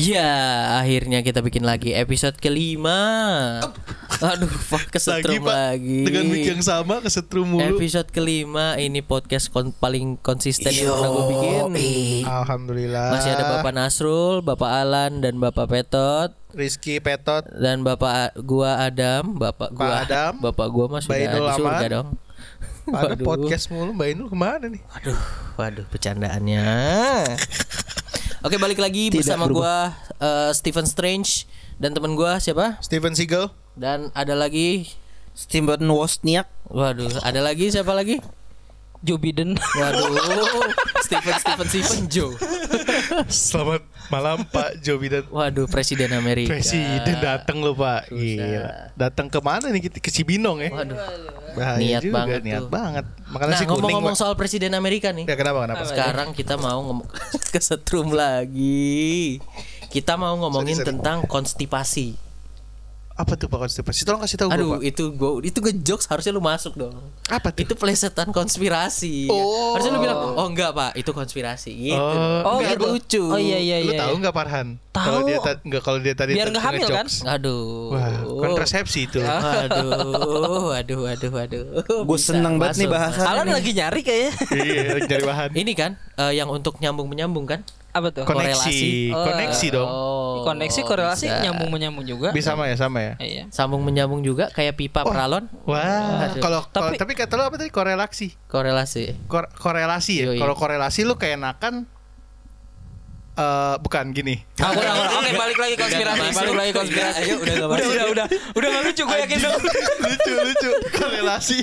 Ya, akhirnya kita bikin lagi episode kelima. Aduh, fuck kesetrum lagi. Dengan mic yang sama kesetrum mulu. Episode kelima ini podcast kon- paling konsisten yang pernah gue bikin. Alhamdulillah. Masih ada Bapak Nasrul, Bapak Alan dan Bapak Petot Rizky Petot. dan Bapak gua Adam, Bapak gua Adam, Bapak gua mah sudah di surga dong. Ada Waduh. podcast mulu Mbak Inul ke mana nih? Waduh, waduh bercandaannya. Oke, balik lagi bersama gua eh, Stephen Strange dan teman gua siapa? Steven Seagal. Dan ada lagi Steven Wozniak Waduh, ada lagi siapa lagi? Joe Biden. Waduh, Stephen Stephen Stephen Joe. Selamat malam Pak Joe Biden. Waduh, Presiden Amerika. Presiden datang loh Pak. Gila. Datang ke mana nih ke Cibinong ya? Waduh. Bahaya Niat juga, banget niat tuh. banget. Makanya Nah, ngomong-ngomong soal Presiden Amerika nih. Ya kenapa kenapa? Sekarang kita mau ngomong kesetrum lagi. Kita mau ngomongin Sorry, sorry. tentang konstipasi. Apa tuh Pak konstipasi? Tolong kasih tahu gue Aduh, Pak. itu gua itu ngejokes harusnya lu masuk dong. Apa tuh? Itu plesetan konspirasi. Oh. Harusnya lu bilang, "Oh enggak, Pak, itu konspirasi." Gitu. Oh, Biar gitu. lucu. Oh iya iya Lu iya. tahu nggak Farhan? Tahu. Kalau dia ta- nggak kalau dia tadi Biar nggak hamil, kan? Aduh. Wah, kontrasepsi itu. Waduh, waduh, waduh, waduh. Gue seneng banget nih bahasan Alan lagi nyari kayaknya. iya, lagi cari bahan. Ini kan eh, yang untuk nyambung menyambung kan? Apa tuh? Koneksi, korelasi. Oh. koneksi dong. Oh. Koneksi korelasi bisa. nyambung menyambung juga. Bisa sama ya, sama ya. Iya. Sambung menyambung juga kayak pipa Oh. peralon. Wah, kalau Tapi- tapi, tapi kata lu apa tadi korelasi? Korelasi. Kor- korelasi ya. Kalau korelasi lu kayak enakan eh bukan gini. Ah, udah, udah. Oke, balik lagi konspirasi, balik lagi konspirasi. Ayo, udah nggak udah, udah, udah. Udah nggak lucu gue yakin dong. lucu lucu korelasi.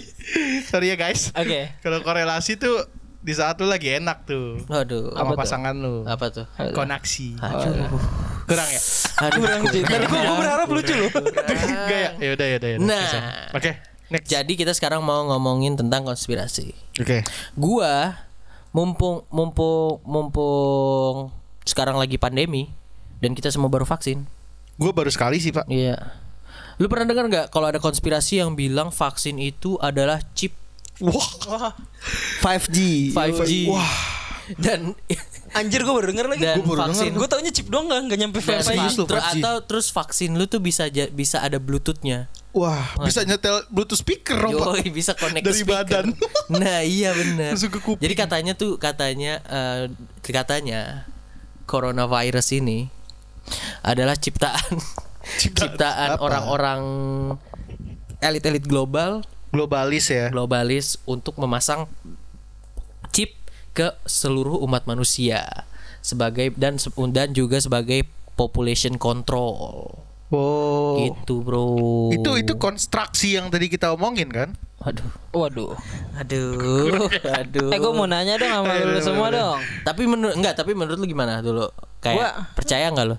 Sorry ya guys. Oke. Kalau korelasi tuh di saat lu lagi enak tuh Waduh. sama Apa tuh? pasangan lu. Apa tuh? Koneksi. Aduh. Kurang ya? Aduh. Kurang. Tadi gue gue berharap lucu loh. Enggak ya? Ya udah ya udah. ya. Nah. Oke. Next. Jadi kita sekarang mau ngomongin tentang konspirasi. Oke. Gua mumpung mumpung mumpung sekarang lagi pandemi dan kita semua baru vaksin. Gue baru sekali sih, Pak. Iya. Lu pernah dengar nggak kalau ada konspirasi yang bilang vaksin itu adalah chip Wah. 5G 5G? Wah. Dan Anjir gue baru denger lagi. dan Gua baru vaksin Gue taunya chip doang nggak nggak nyampe lu, ter- 5G. atau terus vaksin lu tuh bisa ja- bisa ada bluetoothnya. Wah, bisa nyetel Bluetooth speaker dong. Yoi, bisa connect Dari ke speaker. badan. Nah, iya benar. Jadi katanya tuh katanya eh, katanya coronavirus ini adalah ciptaan ciptaan orang-orang elit-elit global Globalis ya. globalis untuk memasang chip ke seluruh umat manusia sebagai dan se- dan juga sebagai population control. Oh. Gitu, Bro. Itu itu konstruksi yang tadi kita omongin kan? Waduh. Waduh. Aduh. Aduh. Eh gue mau nanya dong sama lu semua dong. Tapi menurut enggak, tapi menurut lu gimana dulu? Kayak Gua- percaya enggak lu?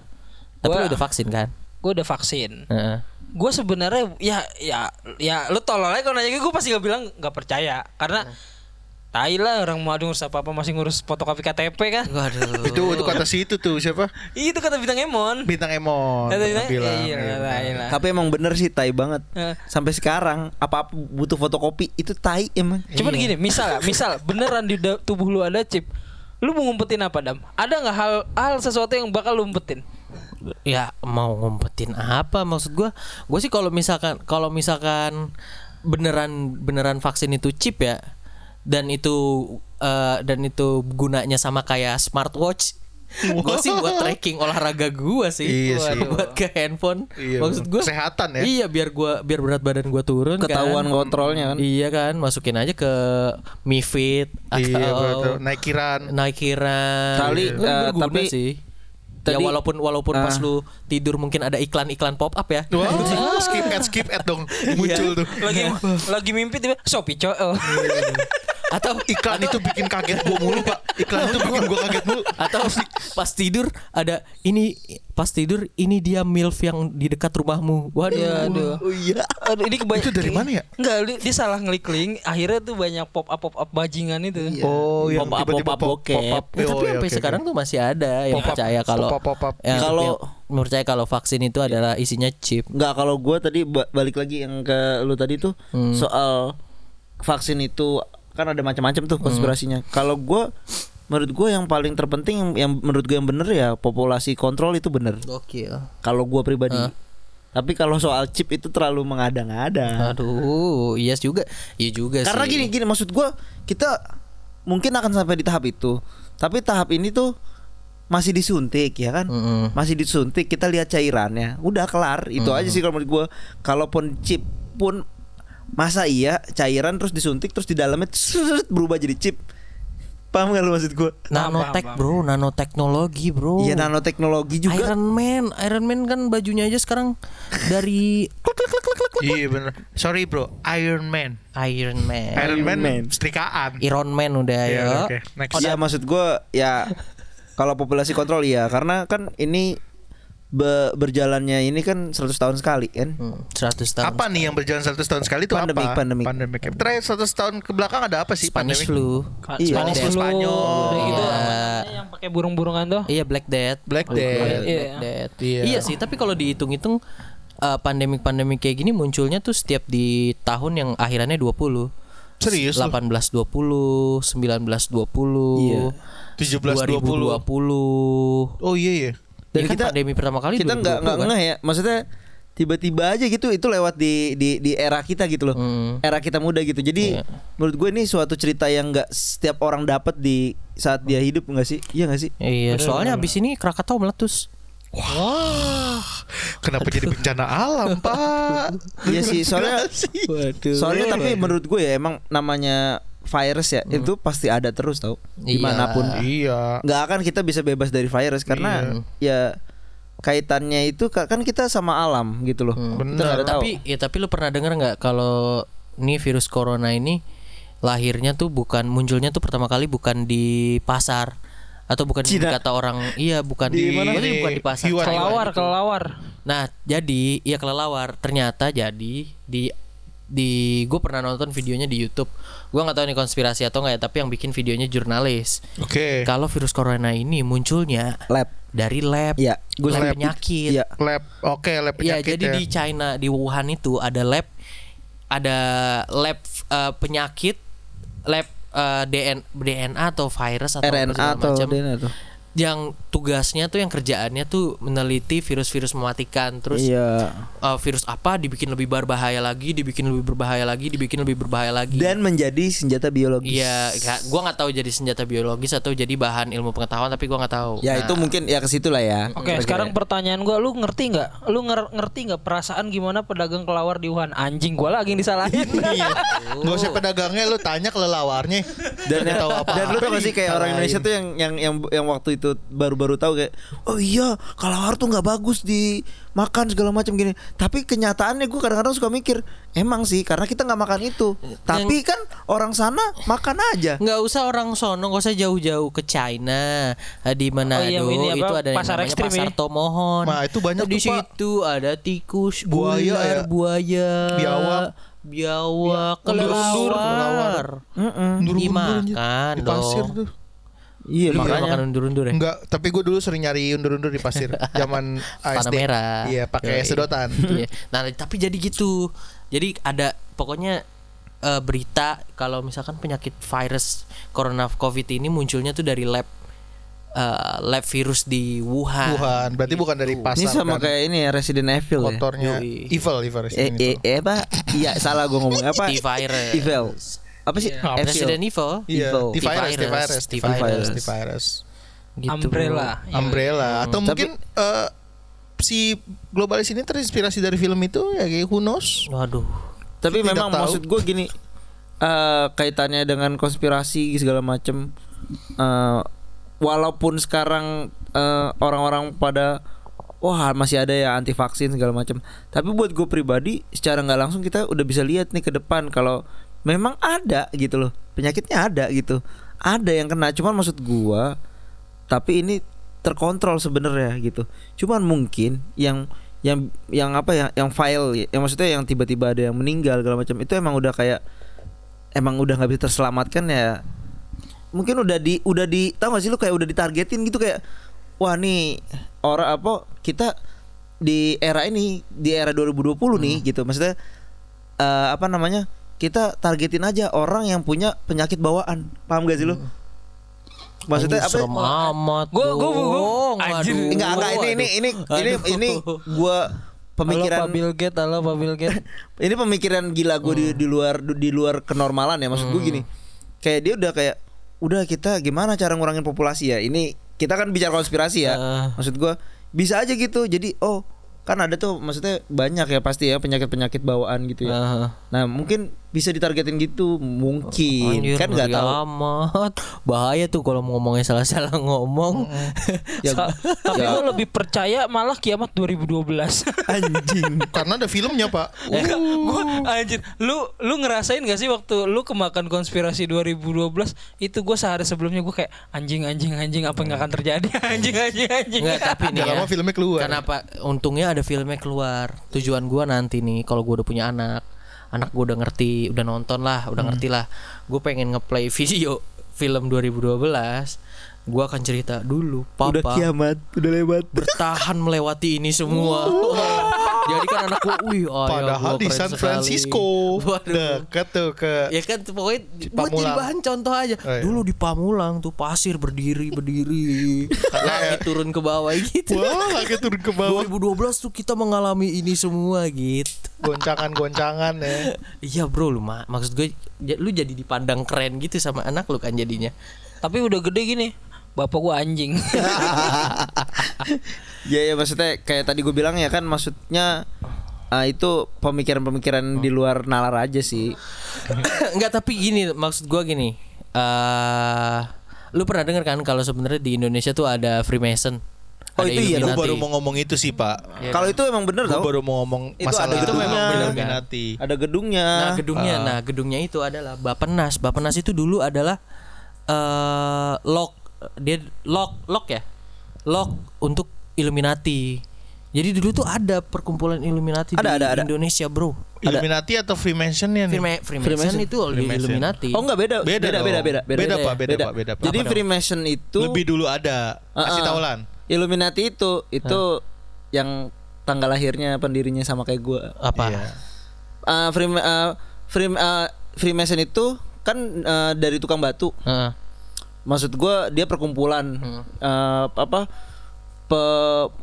Tapi Gua- lu udah vaksin kan? Gue udah vaksin. Heeh. Gue sebenarnya ya ya ya lu tolol aja kalau nanya gue pasti gak bilang nggak percaya karena Tai lah orang mau ngurus apa apa masih ngurus fotokopi KTP kan. Waduh. Itu itu kata si itu tuh siapa? Itu kata bintang Emon. Bintang Emon. Kata bintang bilang. iya, iya, lah. Tapi emang bener sih tai banget. Sampai sekarang Apa-apa butuh fotokopi Itu tai emang Cuman gini, misal, misal beneran di tubuh lu ada chip, lu mau ngumpetin apa dam? Ada nggak hal hal sesuatu yang bakal lu umpetin? Ya mau ngumpetin apa maksud gua gua sih kalau misalkan kalau misalkan beneran beneran vaksin itu chip ya dan itu eh, dan itu gunanya sama kayak smartwatch gue sih buat tracking olahraga gua sih Iya sih. buat ke handphone Iya, maksud gua kesehatan ya. iya biar gua biar berat badan gua turun Ketahuan kan. kontrolnya kan iya kan masukin aja ke Mi Fit Iya, betul. atau Naikiran. Naikiran Tali, Kan eh, tapi- sih ya tadi- walaupun walaupun pas Ah. lu tidur mungkin ada iklan-iklan pop up ya Wah, skip ad skip ad dong muncul tuh. Lagi lagi mimpi tiba Shopee co oh. Atau Iklan itu bikin kaget gua mulu, Pak. Iklan itu bikin gua kaget mulu. atau pas tidur ada ini pas tidur ini dia milf yang di dekat rumahmu waduh Ya, aduh. Oh iya Aduh, ini kebanyakan. Itu dari mana ya? Enggak, dia, dia salah ngeklik link, akhirnya tuh banyak pop up pop up bajingan itu. Oh, yang Pop-up, tiba-tiba pop-up pop bokep. pop-up. Ya, tapi Oh, iya, sampai oke, sekarang oke. tuh masih ada yang Pop-up, percaya kalau pop-up, pop-up. yang, Kalau- percaya kalau vaksin itu adalah isinya chip Enggak kalau gue tadi ba- balik lagi yang ke lu tadi tuh soal vaksin itu kan ada macam-macam tuh konspirasinya. Kalau gue menurut gue yang paling terpenting yang, yang menurut gue yang bener ya populasi kontrol itu bener Gokil. kalau gue pribadi tapi kalau soal chip itu terlalu mengada-ngada Aduh, iya juga. Iya juga karena sih. gini gini maksud gue kita mungkin akan sampai di tahap itu tapi tahap ini tuh masih disuntik ya kan Mm-mm. masih disuntik kita lihat cairannya udah kelar itu aja sih kalau menurut gue kalaupun chip pun masa iya cairan terus disuntik terus di dalamnya berubah jadi chip paham gak lu maksud gue Nanotech, Bro, nanoteknologi, Bro. Iya nanoteknologi juga Iron Man, Iron Man kan bajunya aja sekarang dari Iya bener. Sorry bro, Iron Man. Iron Man. Iron Man, Man. setrikaan. Iron Man udah Iya, ya. Oke, next. Iya maksud gue ya kalau populasi kontrol iya karena kan ini be- berjalannya ini kan 100 tahun sekali kan. Hmm, 100 tahun. Apa nih yang berjalan 100 tahun sekali itu Pandemik, apa? pandemik. Pandemik. Terakhir 100 tahun ke belakang ada apa sih Spanish pandemik? flu. Ka- Iya. Spanish flu, Spanyol. gitu Iya. apa namanya yang pakai burung-burungan tuh. Iya Black Death. Black Black Death. Iya. Death. Iya. Iya sih, tapi kalau dihitung-hitung eh, pandemik-pandemik kayak gini munculnya tuh setiap di tahun yang akhirannya 20. Serius lu? 1820, 1920, Iya. 1720. 2020. Oh iya iya. Dan Dan kan kita- pandemi pertama kali Kita nggak 2020 nggak kan? ngeh ya. Maksudnya tiba-tiba aja gitu itu lewat di di di era kita gitu loh. Hmm. Era kita muda gitu. Jadi Iya. menurut gue ini suatu cerita yang nggak setiap orang dapat di saat dia hidup nggak sih? Iya nggak sih? Iya, soalnya abis ini Krakatau meletus. Wah, kenapa jadi bencana alam, Pak? Iya sih, soalnya Waduh. soalnya tapi menurut gue ya emang namanya virus ya itu pasti ada terus tau Iya. di mana pun Iya. nggak akan kita bisa bebas dari virus karena ya kaitannya itu ka- kan kita sama alam gitu loh Kita Benar. tahu. Tapi ya tapi lu pernah dengar nggak kalau nih virus corona ini lahirnya tuh bukan munculnya tuh pertama kali bukan di pasar atau bukan di Cina. kata orang iya bukan Di di, mana? Di bukan di pasar Kelawar, kelawar. Nah, jadi iya kelelawar. Ternyata jadi di di gue pernah nonton videonya di YouTube. Gua nggak tahu ini konspirasi atau nggak ya, tapi yang bikin videonya jurnalis. Oke. Kalau virus corona ini munculnya lab dari lab, Iya, gua lab lab. penyakit. Iya. Lab. Oke, lab Iya, penyakit jadi ya. di China di Wuhan itu ada lab ada lab eh, penyakit, lab eh, DN, DNA atau virus atau RNA atau macam. DNA tuh Yang tugasnya tuh yang kerjaannya tuh meneliti virus-virus mematikan. Terus iya eh, virus apa dibikin lebih berbahaya lagi, dibikin lebih berbahaya lagi, dibikin lebih berbahaya lagi. dan menjadi senjata biologis Iya, nggak- gua nggak tahu jadi senjata biologis atau jadi bahan ilmu pengetahuan tapi gua nggak tahu. ya Nah, itu mungkin ya ke situ lah ya Oke, sekarang pertanyaan gua, lu ngerti nggak? Lu nger- ngerti nggak perasaan gimana pedagang kelawar di Wuhan? Anjing gua lagi yang disalahin. Iya. Gak usah pedagangnya lu tanya kelelawarnya. dan Nggak tahu apa. dan lu tau gak sih kayak orang Indonesia tuh yang yang yang yang waktu itu baru-baru tahu kayak oh iya kalawar tuh nggak bagus dimakan segala macam gini tapi kenyataannya gue kadang-kadang suka mikir emang sih karena kita nggak makan itu tapi kan orang sana makan aja nggak usah orang sono, nggak usah jauh-jauh ke China, Eh, di Manado Oh iya, ini apa, itu ada yang pasar namanya ekstrim pasar ya? Tomohon. Nah, itu banyak di situ ada tikus, Buaya ular, ya? buaya, Biawak. biawak, Undur-undur, kelelawar. Undur-undur, Dimakan anjir. Di pasir tuh. Iya Lu makanya makan undur-undur ya? Enggak, tapi gue dulu sering nyari undur-undur di pasir zaman ASD. merah. Iya, pakai sedotan. Iya. Nah, tapi jadi gitu. Jadi ada pokoknya eh, berita kalau misalkan penyakit virus corona covid ini munculnya tuh dari lab eh, lab virus di Wuhan. Wuhan, berarti bukan dari pasar. ini sama kan? kayak ini ya Resident Evil ya kotornya Yoi. evil, evil, eh, Resident eh, Evil. eh, apa iya salah gue ngomong apa. Evil apa sih Apa Evil. Resident Evil. Iya, Evil. T-virus, T-virus, T-virus, T-virus. Gitu. Umbrella. Umbrella atau Tapi- mungkin eh, si globalis ini terinspirasi dari film itu ya kayak who knows? Waduh. Tapi Tidak memang tahu. maksud gue gini eh kaitannya dengan konspirasi segala macem eh walaupun sekarang eh, orang-orang pada wah masih ada ya anti vaksin segala macam. Tapi buat gue pribadi secara nggak langsung kita udah bisa lihat nih ke depan kalau memang ada gitu loh penyakitnya ada gitu. Ada yang kena cuman maksud gua tapi ini terkontrol sebenarnya gitu. Cuman mungkin yang yang yang apa ya yang file yang maksudnya yang tiba-tiba ada yang meninggal segala macam itu emang udah kayak emang udah nggak bisa terselamatkan ya mungkin udah di udah di tahu gak sih lu kayak udah ditargetin gitu kayak wah nih orang apa kita di era ini di era 2020 nih gitu maksudnya eh, apa namanya kita targetin aja orang yang punya penyakit bawaan paham gak sih lu maksudnya Anjing, apa? serem amat. Gua- gua- gua- dong. anjir. Aduh. Enggak, enggak ini ini ini ini Aduh. ini gua pemikiran Halo Pak Bill Gates, halo Pak Bill Gates. ini pemikiran gila gue di, di luar di luar kenormalan ya maksud gue gini kayak dia udah kayak udah kita gimana cara ngurangin populasi ya ini kita kan bicara konspirasi ya Ah. maksud gue bisa aja gitu jadi oh kan ada tuh maksudnya banyak ya pasti ya penyakit penyakit bawaan gitu ya Ah. nah mungkin bisa ditargetin gitu mungkin Anjir, kan nggak tahu amat. Bahaya tuh kalau ngomongnya salah-salah ngomong. ya, Tapi ya, gue lebih percaya malah kiamat 2012. anjing Karena ada filmnya pak. Enggak, gua anjir. Lu lu ngerasain gak sih waktu lu kemakan konspirasi 2012 itu gue sehari sebelumnya gue kayak anjing anjing anjing apa yang akan terjadi anjing anjing anjing. Enggak, tapi nih ya. lama filmnya keluar. Kenapa untungnya ada filmnya keluar. Tujuan gua nanti nih kalau gua udah punya anak, anak gua udah ngerti, udah nonton lah, udah ngerti lah. Gue pengen ngeplay video film 2012. Gua akan cerita dulu, udah papa kiamat udah lewat bertahan melewati ini semua. Jadi kan anak gua, wih, ayah Padahal gua di San sekali." Francisco. Dekat tuh ke Ya kan tuh pokoknya buat jadi bahan contoh aja. Oh, iya. Dulu di Pamulang tuh pasir berdiri berdiri. Langit turun ke bawah gitu. Wah, lagi turun ke bawah. 2012 tuh kita mengalami ini semua gitu. Goncangan-goncangan ya. Iya bro lu mak maksud gue lu jadi dipandang keren gitu sama anak lu kan jadinya. Tapi udah gede gini. Bapak gua anjing. Ya ya maksudnya kayak tadi gue bilang ya kan maksudnya ah, itu pemikiran-pemikiran di luar nalar aja sih. Enggak tapi gini maksud gue gini. eh lu pernah dengar kan kalau sebenarnya di Indonesia tuh ada Freemason. Oh, ada itu iya, Gue baru mau ngomong itu sih pak. Kalau itu emang bener Gue tau. baru mau ngomong Itu masalah ada gedungnya. memang bener, Illuminati. Ada gedungnya. Nah gedungnya, nah gedungnya itu adalah Bapenas. Bapenas itu dulu adalah eh lock dia lock lock ya, lock untuk Illuminati. Jadi dulu tuh ada perkumpulan Illuminati Ada, di ada, ada. Indonesia bro. Illuminati atau Freemason ya? Freema- Freemason, itu Freemason. Illuminati. Oh enggak beda. Beda beda dong. beda beda Beda, Pak, beda, Pak, beda, Pak. Jadi? Freemason itu Lebih dulu ada. Kasih Uh-uh. tau Lan. Illuminati itu itu yang tanggal lahirnya pendirinya sama kayak gua. Apa? Iya. Uh, Freem, uh, Freem- uh, Freemason itu kan uh, dari tukang batu. Heeh. Maksud gua dia perkumpulan uh, apa pe,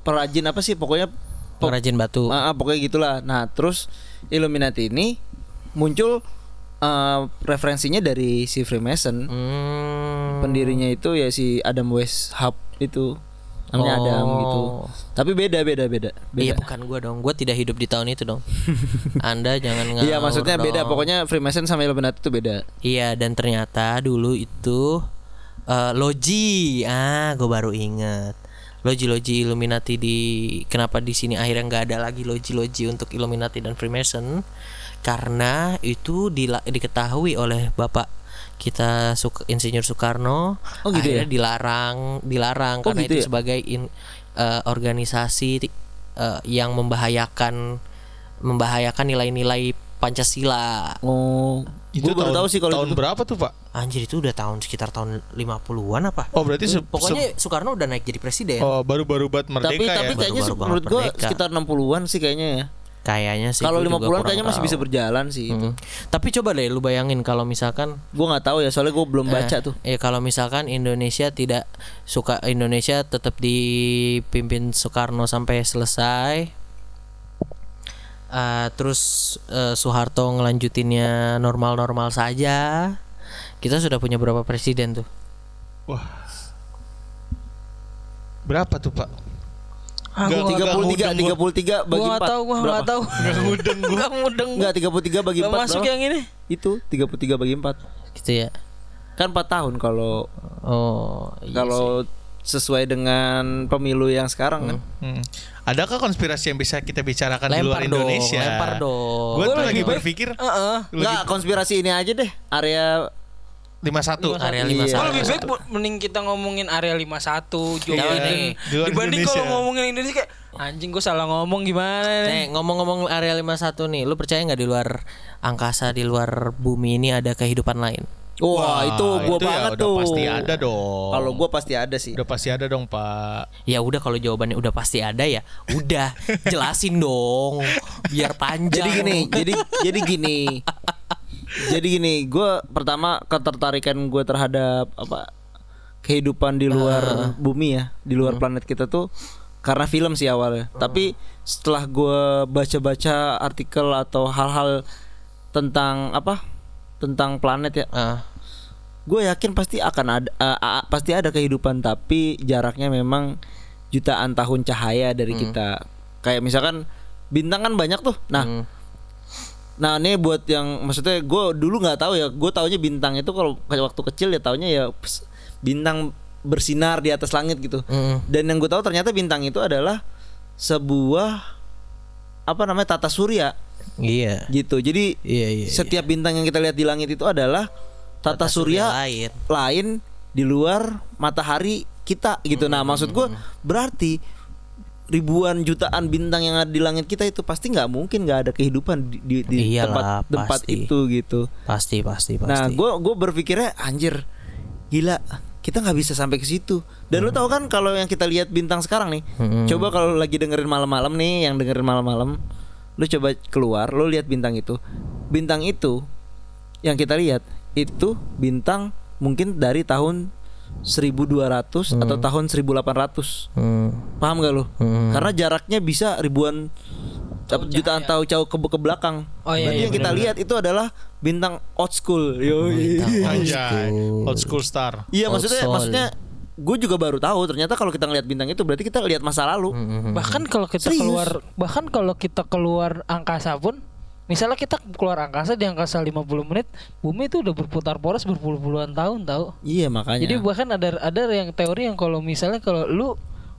perajin apa sih pokoknya pe- Pengrajin batu. Ah, pokoknya gitulah. Nah, terus Illuminati ini muncul uh, referensinya dari si Freemason. Hmm. Pendirinya itu ya si Adam West Hub itu. Namanya Oh. Adam gitu. Tapi beda beda beda. Iya Beda. bukan gua dong. Gua tidak hidup di tahun itu dong. Anda jangan Iya, maksudnya beda. dong. Pokoknya Freemason sama Illuminati itu beda. Iya dan ternyata dulu itu eh, loji. Ah, gue baru inget. Loji-loji Illuminati di kenapa di sini akhirnya nggak ada lagi loji-loji untuk Illuminati dan Freemason karena itu dila- diketahui oleh bapak kita Suk- Insinyur Soekarno Oh, gitu akhirnya ya? dilarang dilarang Oh, karena gitu itu ya? sebagai in- eh, organisasi eh, yang membahayakan membahayakan nilai-nilai Pancasila Oh, Itu gua baru tahun, tahu sih kalau tahun itu. berapa tuh pak? Anjir itu udah tahun sekitar tahun 50-an apa? Oh berarti se- Pokoknya Soekarno udah naik jadi presiden. oh, baru-baru buat merdeka Tapi ya. tapi kayaknya Baru-baru menurut banget gua merdeka. sekitar 60-an sih kayaknya ya. Kayaknya sih. Kalau gua juga 50-an kurang kayaknya masih tahu. bisa berjalan sih. Mm. Tapi coba deh lu bayangin kalau misalkan Gua nggak tahu ya, soalnya gua belum baca eh, tuh. Ya kalau misalkan Indonesia tidak suka Indonesia tetap dipimpin Soekarno sampai selesai. Eh, terus eh, Soeharto ngelanjutinnya normal-normal saja. Kita sudah punya berapa presiden tuh? Wah. Berapa tuh pak? Gua tiga- 33 mudeng gua. 33 gua bagi nggak 4. tahu, gua nggak tahu. Nggak mudeng gua. Nggak mudeng. Enggak 33 bagi Nggak 4 masuk yang ini. Itu 33 bagi 4 Gitu ya. Kan 4 tahun kalau Oh, iya kalau sesuai dengan pemilu yang sekarang kan. Hmm. Adakah konspirasi yang bisa kita bicarakan di luar Lempar dong, Indonesia? lempar dong. Gue Gua tuh lagi berpikir Heeh. Enggak, konspirasi ini aja deh. Area 51 area Iya. 51. Gua lebih baik mending kita ngomongin area 51 Jogja Iya, nih. di luar Dibanding Indonesia. kalau ngomongin Indonesia kayak anjing gue salah ngomong gimana nih. Nih ngomong-ngomong area 51 nih, lu percaya nggak di luar angkasa di luar bumi ini ada kehidupan lain? Wah, itu gua itu ya banget udah tuh. pasti ada dong. Kalau gua pasti ada sih. udah pasti ada dong, Pak. Ya udah kalau jawabannya udah pasti ada ya, udah jelasin dong biar panjang. Jadi gini, jadi jadi gini. jadi gini, gua pertama ketertarikan gue terhadap apa kehidupan di luar bumi ya, di luar planet kita tuh karena film sih awalnya. Tapi setelah gua baca-baca artikel atau hal-hal tentang apa? Tentang planet ya, Ah, gue yakin pasti akan ada a- a- pasti ada kehidupan tapi jaraknya memang jutaan tahun cahaya dari kita. Kayak misalkan bintang kan banyak tuh. Nah, hmm. Nah ini buat yang maksudnya gue dulu nggak tahu ya gue taunya bintang itu kalau kayak waktu kecil ya taunya ya bintang bersinar di atas langit gitu Mm. dan yang gue tahu ternyata bintang itu adalah sebuah apa namanya tata surya Iya. gitu jadi Iya, iya. setiap bintang yang kita lihat di langit itu adalah tata, surya, lain. lain di luar matahari kita gitu nah maksud gue berarti ribuan jutaan bintang yang ada di langit kita itu pasti nggak mungkin nggak ada kehidupan di, di, di Iyalah, tempat tempat pasti. itu gitu. Pasti, pasti, pasti. Nah, gue gue berpikirnya anjir, gila, kita nggak bisa sampai ke situ. Dan lu tahu kan kalau yang kita lihat bintang sekarang nih, Hmm. coba kalau lagi dengerin malam-malam nih, yang dengerin malam-malam, lu coba keluar, lu lihat bintang itu, bintang itu yang kita lihat itu bintang mungkin dari tahun 1200 atau tahun 1800 Hmm. paham gak lu? Hmm. Karena jaraknya bisa ribuan jutaan tahun jauh ke, ke belakang. Oh, iya, Berarti iya, yang kita lihat itu adalah bintang old school. Yo. Anjay, old school star. Iya Old maksudnya maksudnya gue juga baru tahu ternyata kalau kita ngelihat bintang itu berarti kita lihat masa lalu. Hmm. bahkan kalau kita Serius? keluar bahkan kalau kita keluar angkasa pun misalnya kita keluar angkasa di angkasa 50 menit bumi itu udah berputar poros berpuluh-puluhan tahun tahu Iya makanya. jadi bahkan ada ada yang teori yang kalau misalnya kalau lu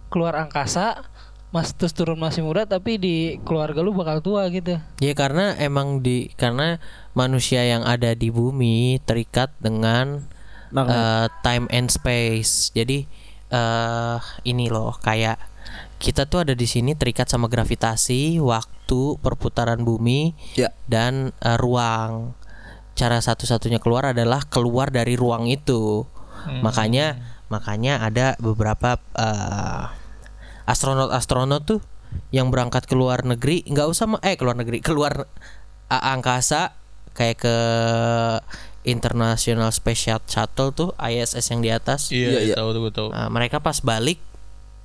keluar angkasa mas terus turun masih muda tapi di keluarga lu bakal tua gitu Ya karena emang di karena manusia yang ada di bumi terikat dengan Eh, time and space. Jadi eh ini loh kayak kita tuh ada di sini terikat sama gravitasi, waktu, perputaran bumi Ya. dan eh, ruang. Cara satu-satunya keluar adalah keluar dari ruang itu. Makanya makanya ada beberapa eh, astronot-astronot tuh yang berangkat ke luar negeri nggak usah eh keluar negeri keluar angkasa kayak ke International Space Shuttle tuh ISS yang di atas Iya, Iya, iya. tahu tuh gue tahu. Nah, mereka pas balik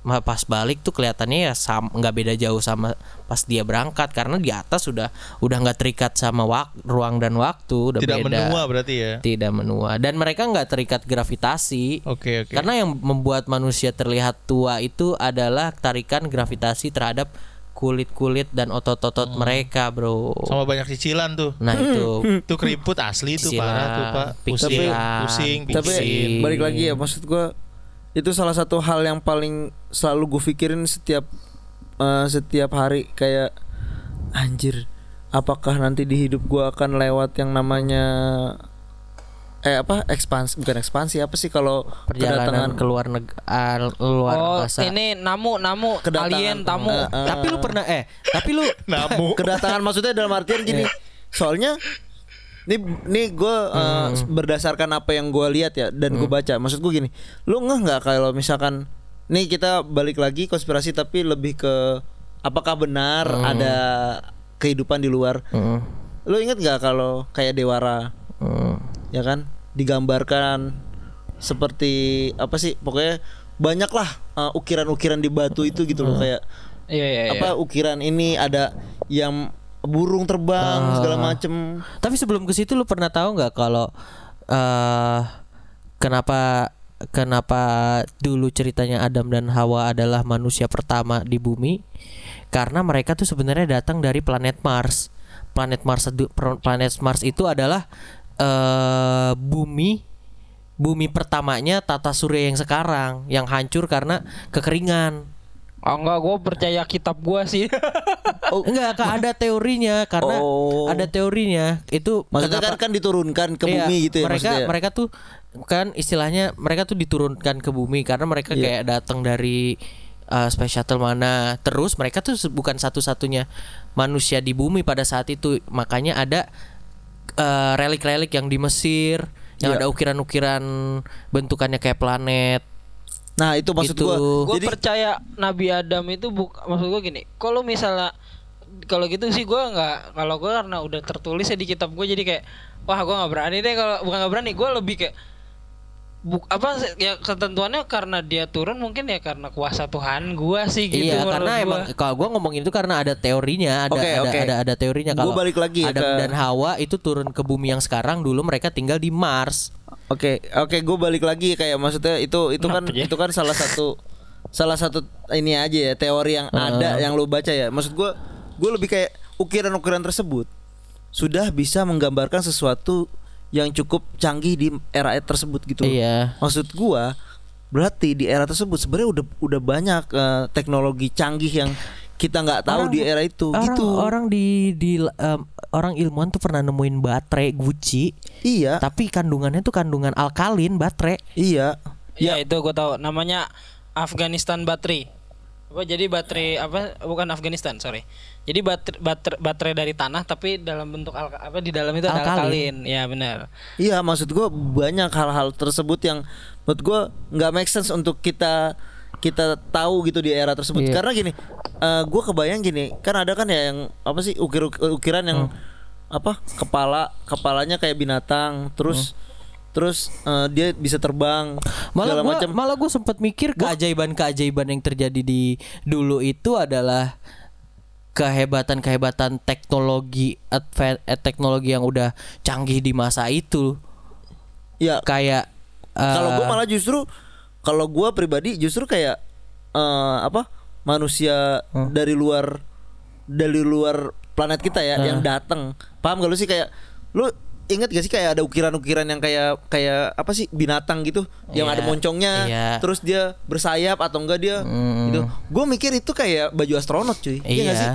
pas balik tuh kelihatannya ya sam nggak beda jauh sama pas dia berangkat karena di atas sudah udah nggak terikat sama wak- ruang dan waktu udah Tidak beda menua berarti ya. tidak menua dan mereka nggak terikat gravitasi Oke, oke. karena yang membuat manusia terlihat tua itu adalah tarikan gravitasi terhadap kulit-kulit dan otot-otot mereka, bro. Sama banyak cicilan tuh. Nah itu Itu keriput asli tuh Cicilan, parah tuh, Pak. Pusing, pikiran, pusing, Tapi pusing. balik lagi ya maksud gue itu salah satu hal yang paling selalu gue pikirin setiap eh, setiap hari kayak anjir apakah nanti di hidup gue akan lewat yang namanya eh apa ekspansi bukan ekspansi apa sih kalau perjalanan kedatangan? ke luar neg ah, luar oh angkasa. ini namu namu Kedatangan alien tamu. Eh, eh, Tapi lu pernah eh tapi lu Namu. kedatangan maksudnya dalam artian gini soalnya ini nih gue berdasarkan apa yang gue lihat ya dan gue baca maksud gue gini lu nggak nggak kalau misalkan nih kita balik lagi konspirasi tapi lebih ke apakah benar ada kehidupan di luar? Mm, lu inget nggak kalau kayak dewara? Mm. ya kan digambarkan seperti apa sih pokoknya banyak lah uh, ukiran-ukiran di batu itu gitu loh kayak iya iya iya apa ukiran ini ada yang burung terbang segala macem Tapi sebelum ke situ lu pernah tahu nggak kalau eh kenapa kenapa dulu ceritanya Adam dan Hawa adalah manusia pertama di bumi? Karena mereka tuh sebenarnya datang dari planet Mars. Planet Mars planet Mars itu adalah eh bumi bumi pertamanya tata surya yang sekarang yang hancur karena kekeringan. oh enggak gue percaya kitab gue sih Enggak, Kak, ada teorinya karena Oh. ada teorinya itu maksudnya kenapa- kan kan diturunkan ke Iya, bumi gitu ya mereka maksudnya mereka tuh kan istilahnya mereka tuh diturunkan ke bumi karena mereka Iya. kayak datang dari uh, space shuttle mana terus mereka tuh bukan satu-satunya manusia di bumi pada saat itu makanya ada uh, relik-relik yang di Mesir yang Iya. ada ukiran-ukiran bentukannya kayak planet nah itu maksud Gitu. gua gue jadi percaya Nabi Adam itu buk maksud gue gini kalau misalnya kalau gitu sih gue nggak kalau gue karena udah tertulis ya di kitab gue jadi kayak wah gue nggak berani deh kalau bukan nggak berani gue lebih kayak buk apa sih, ya ketentuannya karena dia turun mungkin ya karena kuasa Tuhan gua sih gitu iya, menurut karena gua. emang kalau gua ngomongin itu karena ada teorinya, ada Oke, ada, oke. ada ada teorinya Gua kalau balik lagi Adam ke- dan Hawa itu turun ke bumi yang sekarang dulu mereka tinggal di Mars. Oke, oke, gue balik lagi kayak maksudnya itu itu kan Kenapa ya? itu kan salah satu salah satu ini aja ya teori yang ada yang lo baca ya. Maksud gue gue lebih kayak ukiran-ukiran tersebut sudah bisa menggambarkan sesuatu yang cukup canggih di era tersebut gitu. Iya. Maksud gua berarti di era tersebut sebenarnya udah udah banyak eh, teknologi canggih yang kita nggak tahu Orang- di era itu Orang, gitu. orang di di em, orang ilmuwan tuh pernah nemuin baterai Gucci, Iya, tapi kandungannya tuh kandungan alkalin baterai. iya. Ya itu gue tahu namanya Afghanistan Battery. Apa jadi baterai apa bukan Afghanistan, sorry. Jadi baterai baterai, baterai dari tanah tapi dalam bentuk alka, apa di dalam itu ada Alkalin. alkalin. Ya benar. Iya, maksud gua banyak hal-hal tersebut yang menurut gua nggak make sense untuk kita kita tahu gitu di era tersebut. Iya. Karena gini, eh gua kebayang gini, kan ada kan ya yang apa sih ukir ukiran yang apa kepala kepalanya kayak binatang, terus terus eh, dia bisa terbang Malah gua macam. malah gua sempat mikir keajaiban-keajaiban yang terjadi di dulu itu adalah kehebatan-kehebatan teknologi adva- eh, teknologi yang udah canggih di masa itu. Ya, Kayak kalau eh, gue malah justru kalau gue pribadi justru kayak eh, apa manusia dari luar dari luar planet kita ya yang datang paham gak lu sih? Kayak lu inget gak sih kayak ada ukiran-ukiran yang kayak kayak apa sih binatang gitu yang Iya, ada moncongnya iya. terus dia bersayap atau enggak dia Hmm. gitu gue mikir itu kayak baju astronot cuy iya, iya. gak sih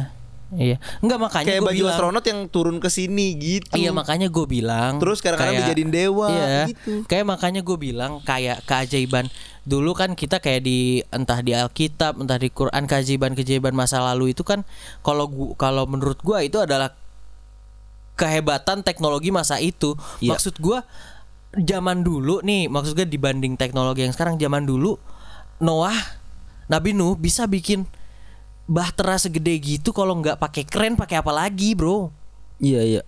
Iya. Enggak makanya kayak baju bilang- astronot yang turun ke sini gitu Iya makanya gue bilang Terus kadang-kadang dijadiin dewa, Iya gitu. Kayak makanya gue bilang Kayak keajaiban Dulu kan kita kayak di Entah di Alkitab Entah di Quran Keajaiban-keajaiban masa lalu itu kan Kalau kalau menurut gue itu adalah Kehebatan teknologi masa itu Iya. Maksud gue Zaman dulu nih Maksud gue dibanding teknologi yang sekarang Zaman dulu Noah Nabi Nuh bisa bikin Bahtera segede gitu Kalau nggak pakai keren pakai apa lagi bro iya iya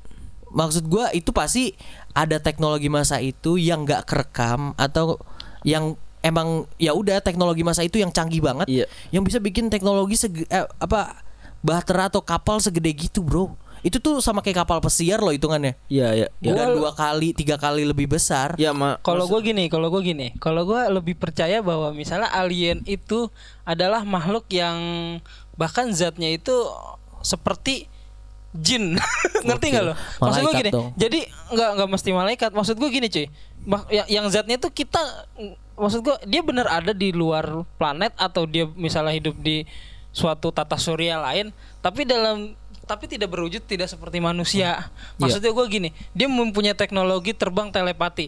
maksud gua itu pasti ada teknologi masa itu yang nggak kerekam atau yang emang ya udah teknologi masa itu yang canggih banget Iya. yang bisa bikin teknologi sege, eh, apa bahtera atau kapal segede gitu bro itu tuh sama kayak kapal pesiar loh hitungannya iya iya iya. udah dua kali tiga kali lebih besar ya ma Kalau gue gini, kalau gue gini, kalau gue lebih percaya bahwa misalnya alien itu adalah makhluk yang bahkan zatnya itu seperti jin, ngerti nggak lo? Maksud gue gini, dong. jadi nggak nggak mesti malaikat. Maksud gue gini cuy, Mak- yang, yang zatnya itu kita, maksud gue dia benar ada di luar planet atau dia misalnya hidup di suatu tata surya lain, tapi dalam tapi tidak berwujud tidak seperti manusia. Maksudnya gue gini, dia mempunyai teknologi terbang telepati.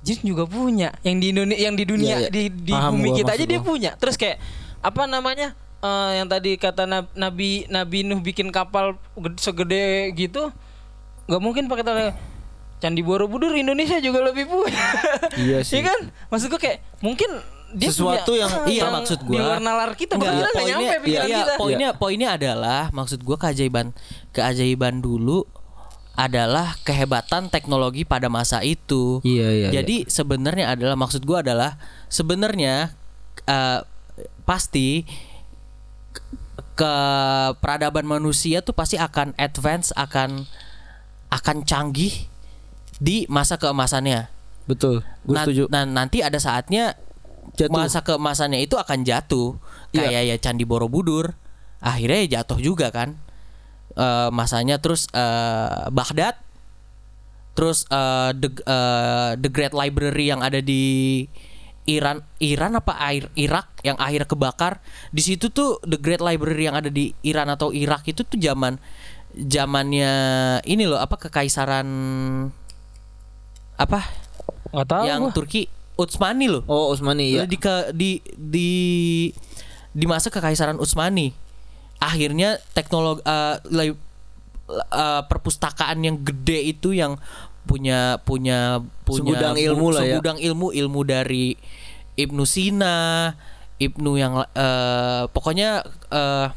Jin juga punya yang di Indonesia yang di dunia Iya, iya. di di Paham bumi gua kita aja maksud dia gua. punya. Terus kayak apa namanya? eh, yang tadi kata Nab- Nabi Nabi Nuh bikin kapal ged- segede gitu nggak mungkin pakai tali Candi Borobudur Indonesia juga lebih punya. Iya sih. kan? Maksud gue kayak mungkin dia Sesuatu punya, yang- Iya maksud di gua luar nalar kita Enggak, kita nggak nyampe pikiran iya, kita. poinnya poinnya adalah maksud gua keajaiban keajaiban dulu adalah kehebatan teknologi pada masa itu. Iya, iya, Jadi sebenarnya adalah maksud gua adalah sebenarnya eh, pasti ke- ke peradaban manusia tuh pasti akan advance akan akan canggih di masa keemasannya. betul gue Nah, setuju nah, nanti ada saatnya Jatuh. masa keemasannya itu akan jatuh. Iya. kayak ya Candi Borobudur. Akhirnya ya jatuh juga kan. Eh, masanya terus eh, Baghdad. Terus eh, the eh, the Great Library yang ada di Iran. Iran apa air Irak yang akhirnya kebakar. Di situ tuh the Great Library yang ada di Iran atau Irak itu tuh zaman zamannya ini loh apa kekaisaran apa? Nggak tahu yang gua. Turki Utsmani loh. oh Usmani iya Di ke di di di masa kekaisaran Utsmani. Akhirnya teknologi eh, li- eh, perpustakaan yang gede itu yang punya punya punya Segudang ilmu lah ya. segudang ilmu ilmu dari Ibnu Sina, Ibnu yang eh, pokoknya eh,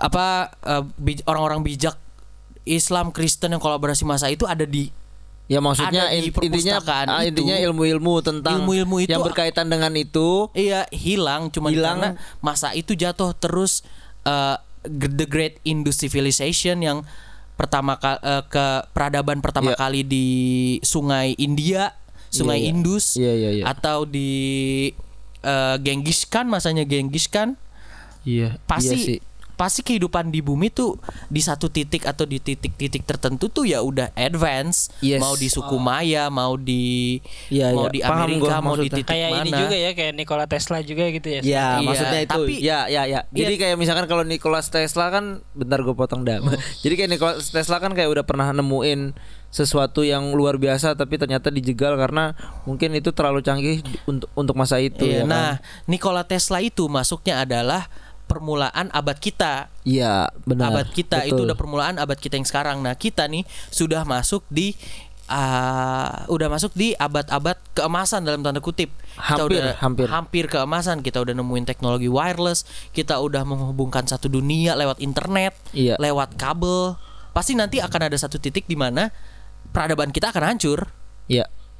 apa eh, bij- orang-orang bijak Islam Kristen yang kolaborasi masa itu ada di Ya maksudnya in- intinya ah, itu. intinya ilmu-ilmu tentang Ilmu-ilmu itu yang berkaitan dengan itu Iya hilang cuma Hilang. karena masa itu jatuh terus eh, the Great Indus Civilization yang pertama ka- eh, ke peradaban pertama Iya. kali di Sungai India, Sungai Iya, iya. Indus, Iya, iya, iya. atau di eh, Genghis Khan masanya Genghis Khan Iya. pasti iya sih. Pasti kehidupan di bumi tuh di satu titik atau di titik-titik tertentu tuh ya udah advance Yes. mau di suku Maya mau di Iya, mau iya. di Paham Amerika gua mau di maksudnya. titik Kayak mana ini juga ya kayak Nikola Tesla juga gitu ya. Ya, Iya, maksudnya itu. tapi- ya, ya, ya. Jadi kayak misalkan kalau Nikola Tesla kan bentar gue potong dah. Oh. Jadi kayak Nikola Tesla kan kayak udah pernah nemuin sesuatu yang luar biasa tapi ternyata dijegal karena mungkin itu terlalu canggih di- untuk untuk masa itu Iya, ya nah, kan. Nikola Tesla itu masuknya adalah permulaan abad kita. Iya, benar. abad kita itu Betul. udah permulaan abad kita yang sekarang. Nah, kita nih sudah masuk di ah, udah masuk di abad-abad keemasan dalam tanda kutip. Kita Hampir, udah hampir. keemasan. Kita udah nemuin teknologi wireless, kita udah menghubungkan satu dunia lewat internet, Iya. lewat kabel. Pasti nanti akan ada satu titik di mana peradaban kita akan hancur.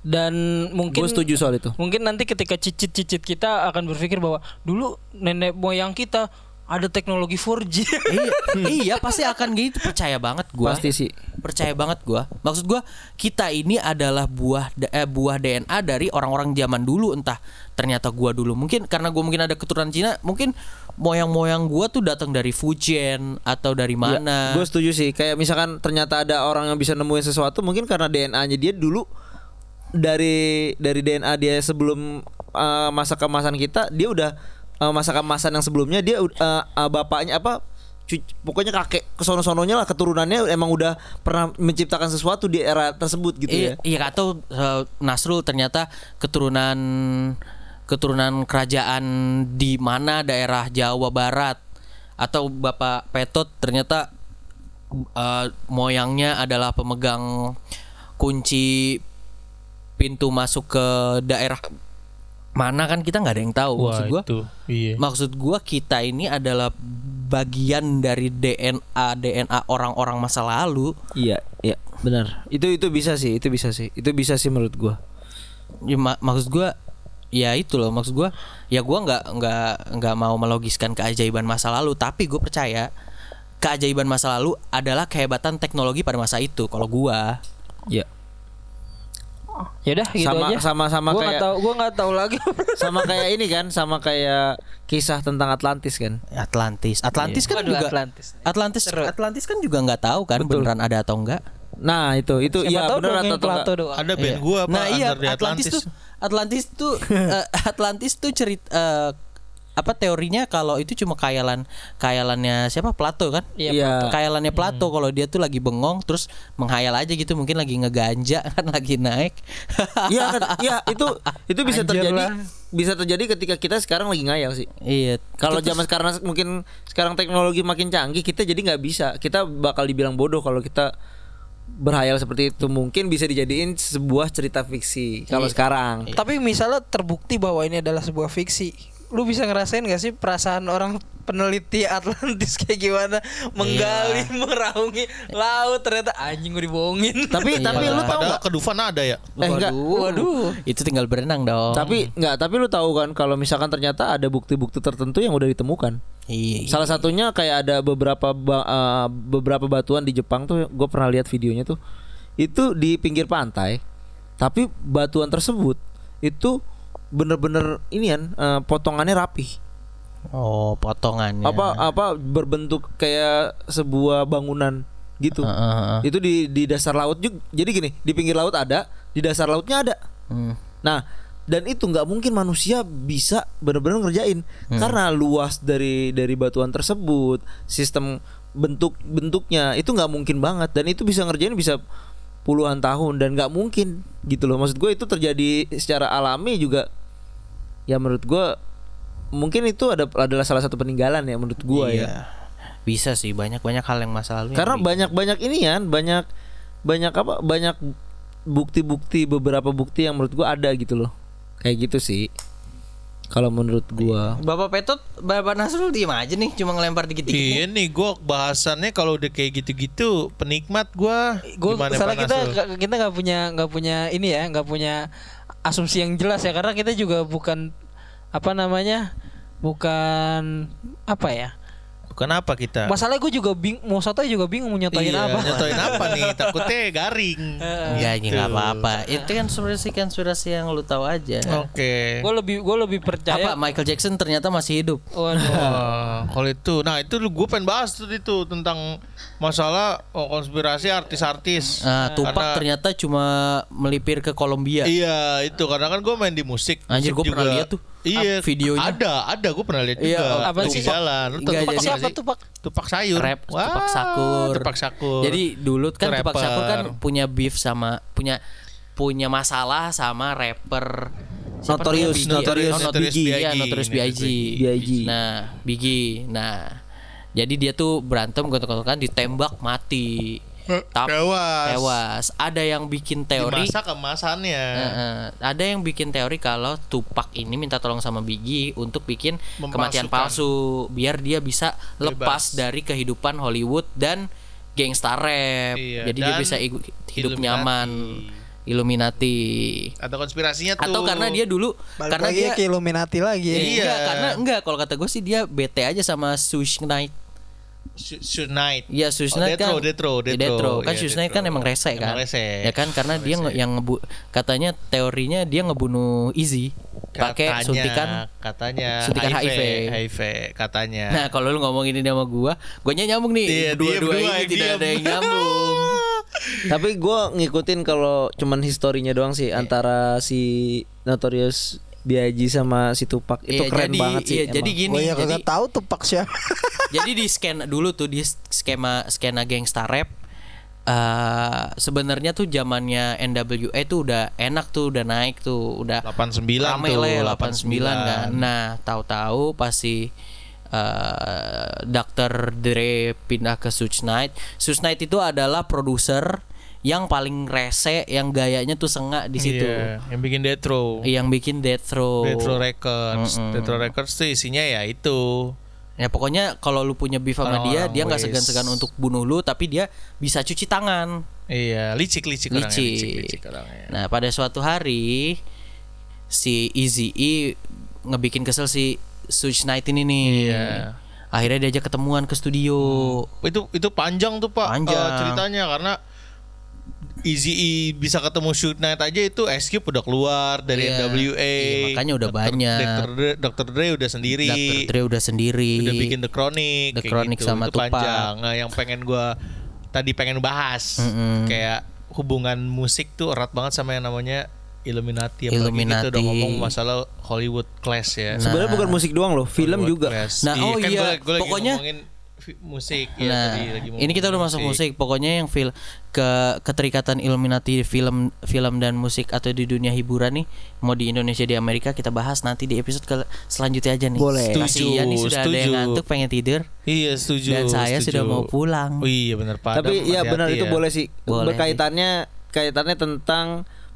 Iya. Dan mungkin Gue setuju soal itu. Mungkin nanti ketika cicit-cicit kita akan berpikir bahwa dulu nenek moyang kita ada teknologi 4G. iya, iya pasti akan gitu percaya banget gua. Pasti sih. percaya banget gua. Maksud gua kita ini adalah buah eh, buah DNA dari orang-orang zaman dulu entah ternyata gua dulu mungkin karena gua mungkin ada keturunan Cina, mungkin moyang-moyang gua tuh datang dari Fujian atau dari mana. Gue setuju sih. Kayak misalkan ternyata ada orang yang bisa nemuin sesuatu mungkin karena DNA-nya dia dulu dari dari DNA dia sebelum uh, masa kemasan kita dia udah uh, masa kemasan yang sebelumnya dia uh, uh, bapaknya apa pokoknya kakek kesono-sononya lah keturunannya emang udah pernah menciptakan sesuatu di era tersebut gitu Iya, ya. iya atau eh, Nasrul ternyata keturunan keturunan kerajaan di mana? Daerah Jawa Barat. Atau Bapak Petot ternyata eh, moyangnya adalah pemegang kunci pintu masuk ke daerah mana kan kita nggak ada yang tahu maksud gua itu. Iya. maksud gua kita ini adalah bagian dari DNA DNA orang-orang masa lalu Iya, iya, benar. Itu itu bisa sih, itu bisa sih. Itu bisa sih menurut gua. ya, ma- maksud gua ya itu loh maksud gua ya gua nggak nggak nggak mau melogiskan keajaiban masa lalu tapi gue percaya keajaiban masa lalu adalah kehebatan teknologi pada masa itu kalau gua Iya. ya udah gitu Sama- aja. sama-sama gua nggak kayak- tahu, gua nggak tahu lagi. Sama kayak ini kan, sama kayak kisah tentang Atlantis kan. Atlantis Atlantis kan Waduh, juga Atlantis. Atlantis Atlantis kan juga nggak tahu kan Betul. beneran ada atau enggak Nah, itu itu Siapa iya tahu benar dong atau enggak. Plato doang. Ada band Iya. gua apa nah iya Atlantis, Atlantis. tuh Atlantis tuh eh, Atlantis tuh cerita eh, apa teorinya kalau itu cuma kayalan kayalannya siapa Plato kan Iya, Iya. kayalannya Plato kalau dia tuh lagi bengong terus menghayal aja gitu mungkin lagi ngeganja kan lagi naik Iya kan, iya itu itu bisa Anjir terjadi lah. bisa terjadi ketika kita sekarang lagi ngayal sih. iya Kalau zaman sekarang mungkin sekarang teknologi makin canggih, kita jadi nggak bisa. Kita bakal dibilang bodoh kalau kita berhayal seperti itu. Mungkin bisa dijadiin sebuah cerita fiksi kalau Iya. sekarang. Tapi misalnya terbukti bahwa ini adalah sebuah fiksi. Lu bisa ngerasain gak sih perasaan orang peneliti Atlantis kayak gimana menggali, Iya. meraungi laut ternyata anjing gue dibohongin. Tapi tapi Iya. lu tahu nggak? ke Dufan ada ya. Eh enggak. Waduh. itu tinggal berenang dong Tapi nggak, tapi lu tahu kan kalau misalkan ternyata ada bukti-bukti tertentu yang udah ditemukan. iya Salah satunya kayak ada beberapa ba- eh, beberapa batuan di Jepang tuh gue pernah lihat videonya tuh. Itu di pinggir pantai. Tapi batuan tersebut itu bener-bener ini kan eh, potongannya rapi. oh potongannya Apa apa berbentuk kayak sebuah bangunan gitu. Heeh, heeh. Itu di di dasar laut juga. Jadi gini, di pinggir laut ada, di dasar lautnya ada. Hmm. Nah, dan itu nggak mungkin manusia bisa benar-benar ngerjain karena luas dari dari batuan tersebut, sistem bentuk bentuknya itu nggak mungkin banget dan itu bisa ngerjain bisa puluhan tahun dan nggak mungkin gitu loh. Maksud gue itu terjadi secara alami juga. Ya menurut gue mungkin itu ada adalah salah satu peninggalan ya menurut gue Iya. ya. bisa sih banyak banyak hal yang masa lalu Karena bi- banyak-banyak ini kan, banyak banyak apa? Banyak bukti-bukti beberapa bukti yang menurut gua ada gitu loh. Kayak gitu sih. Kalau menurut gua. Bapak Petot, Bapak Nasrul diem aja nih, cuma ngelempar dikit-dikit. Iya nih gue bahasannya kalau udah kayak gitu-gitu penikmat gue gue gimana salah Pak kita kita nggak punya nggak punya ini ya nggak punya asumsi yang jelas ya karena kita juga bukan apa namanya bukan apa ya Bukan apa kita? masalahnya gue juga bing mau soto juga bingung mau nyatain iya, apa nyatoin apa nih? Takutnya garing. Enggak, ini Gitu. nggak apa-apa. Itu kan konspirasi-konspirasi yang lu tahu aja. Oke. gue lebih gue lebih Apa percaya Michael Jackson ternyata masih hidup? Waduh. Wah, kalau itu, nah itu gue pengen bahas tuh itu tentang masalah oh, konspirasi artis-artis. Nah, Tupac Karena- ternyata cuma melipir ke Kolombia. Iya itu karena kan gue main di musik. Anjir, gua pernah lihat tuh. Iya Ap- videonya. Ada, ada gue pernah lihat Iya, juga. apa Tuh sih? di jalan. Tahu Tupac siapa sih? tuh pak Tupak sayur. Rap Wah, Tupac Sakur. Tupak Sakur. Jadi dulu kan Tupac Sakur kan rapper. punya beef sama punya punya masalah sama rapper siapa Notorious, namanya? Biggie. Notorious. Oh, Notorious Biggie. Iya, B.I.G. Notorious B.I.G. B.I.G.. Nah, Biggie. Nah, jadi dia tuh berantem gontok-gontokan ditembak mati. Tapi tewas. tewas. Ada yang bikin teori Dimasak kemasannya. Eh, eh, ada yang bikin teori kalau Tupac ini minta tolong sama Biggie untuk bikin kematian palsu biar dia bisa lepas Bebas. dari kehidupan Hollywood dan gangsta rap. Iya, Jadi dia bisa hidup Illuminati. nyaman. Illuminati. Atau konspirasinya tuh. Atau karena dia dulu Balik karena dia ke Illuminati lagi. Eh, Iya. enggak karena enggak kalau kata gue sih dia bete aja sama Suge Knight. Shoot, shoot night. Iya, Suge Oh, Knight kan. Detro, Detro, Iya, Detro. Kan Iya, Suge Knight kan Detro. emang rese Emang kan. rese. Ya kan karena dia Rese. yang ngebu katanya teorinya dia ngebunuh Easy pakai suntikan katanya suntikan HIV. HIV katanya. Nah, kalau lu ngomong ini sama gua, guanya nyambung nih. Iya, Dua-dua ini tidak ada yang nyambung. Tapi gua ngikutin kalau cuman historinya doang sih antara si Notorious B.I.G sama si Tupac itu Iya, keren jadi, banget sih. Iya, jadi gini. Gue ya jadi, kagak tahu tuh Pak siapa. jadi di scan dulu tuh di skema skena gangsta rap eh sebenarnya tuh zamannya NWA tuh udah enak tuh udah naik tuh udah 89 rame tuh, lah ya 89 kan nah tahu-tahu pasti eh Dr. Dre pindah ke Suge Knight Suge Knight itu adalah produser yang paling rese yang gayanya tuh sengak di situ Iya, yang bikin Detro. yang bikin Death Row Detro Records. Mm-mm. Detro Records tuh isinya ya itu. Ya pokoknya kalau lu punya beef sama dia, dia nggak segan-segan untuk bunuh lu, tapi dia bisa cuci tangan. Iya, licik-licik orangnya, Licik. licik-licik orangnya. Nah pada suatu hari si Easy E ngebikin kesel si Suge Knight ini nih. Iya. Akhirnya diajak ketemuan ke studio. Itu itu panjang tuh Pak Panjang. eh, ceritanya karena Easy E bisa ketemu Shoot Knight aja itu Ice Cube udah keluar dari Iya. NWA. Iya, makanya udah banyak. Dr. Dre, Dr. Dre udah sendiri. Dr. Dre udah sendiri. udah bikin The Chronic The Chronic gitu. sama itu Tupac. panjang nah, yang pengen gua tadi pengen bahas Mm-mm. kayak hubungan musik tuh erat banget sama yang namanya Illuminati apalagi Illuminati. kita udah ngomong masalah Hollywood class ya Sebenarnya bukan musik doang loh, film Hollywood juga. class. Nah, oh kan iya, gua- gua pokoknya- musik ya nah, tadi lagi ini kita udah masuk musik. Pokoknya yang fil ke keterikatan Illuminati film film dan musik atau di dunia hiburan nih, mau di Indonesia di Amerika kita bahas nanti di episode ke selanjutnya aja nih. Boleh. Kasihan nih Setuju, sudah ada yang setuju. ngantuk pengen tidur iya setuju dan saya setuju. sudah mau pulang. oh iya benar Pak Tapi Adam, ya benar itu ya. boleh sih. Boleh Berkaitannya kaitannya tentang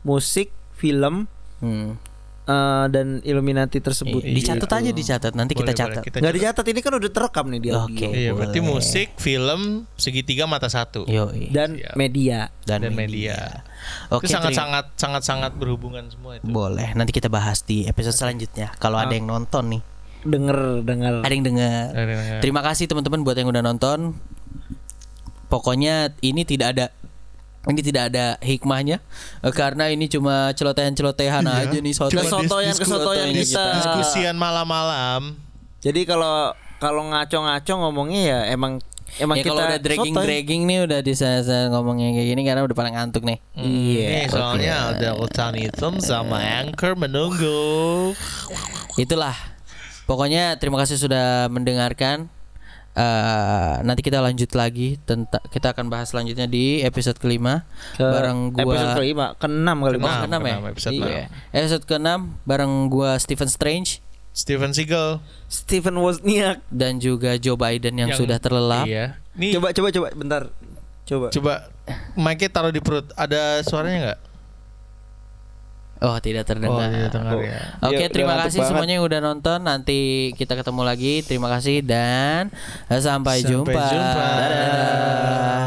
musik, film Hmm. Eh, dan Illuminati tersebut. Iya, dicatat aja dicatat nanti kita Boleh, boleh, catat. kita Nggak dicatat ini kan udah terekam nih di audio. Oke. iya berarti boleh. musik film segitiga mata satu Yoi. Dan Siap. media. dan, dan media. media Oke, itu sangat terima- sangat sangat sangat berhubungan semua itu boleh. Nanti kita bahas di episode selanjutnya. Kalau ada yang nonton nih, Denger dengar. dengar. Ada yang dengar. Terima kasih teman-teman buat yang udah nonton. Pokoknya ini tidak ada ini tidak ada hikmahnya eh, karena ini cuma celotehan-celotehan Iya. aja nih soto. Cuma Kesotoyan kita. diskusian malam-malam Jadi kalau kalau ngaco-ngaco ngomongnya ya emang emang ya kita kalau udah dragging sotoy. dragging nih udah di saya ngomongnya kayak gini karena udah pada ngantuk nih. Iya. Nih, soalnya ada hutan hitam sama anchor menunggu. Itulah. Pokoknya terima kasih sudah mendengarkan. Eh, nanti kita lanjut lagi tentang kita akan bahas selanjutnya di episode kelima Ke bareng gua episode kelima, keenam kali Oh, Keenam. Mas. keenam ya? keenam, episode iya. Episode keenam bareng gua Stephen Strange Steven Seagal Stephen Wozniak. dan juga Joe Biden yang, yang- sudah terlelap. Iya. Nih Coba coba coba bentar. Coba. coba mic taruh di perut. Ada suaranya nggak? Oh, tidak terdengar. Oh, tidak terdengar ya. Oke, Ya, udah terima kasih banget. semuanya yang udah nonton. Nanti kita ketemu lagi. Terima kasih dan sampai, Sampai jumpa. jumpa. Dadah.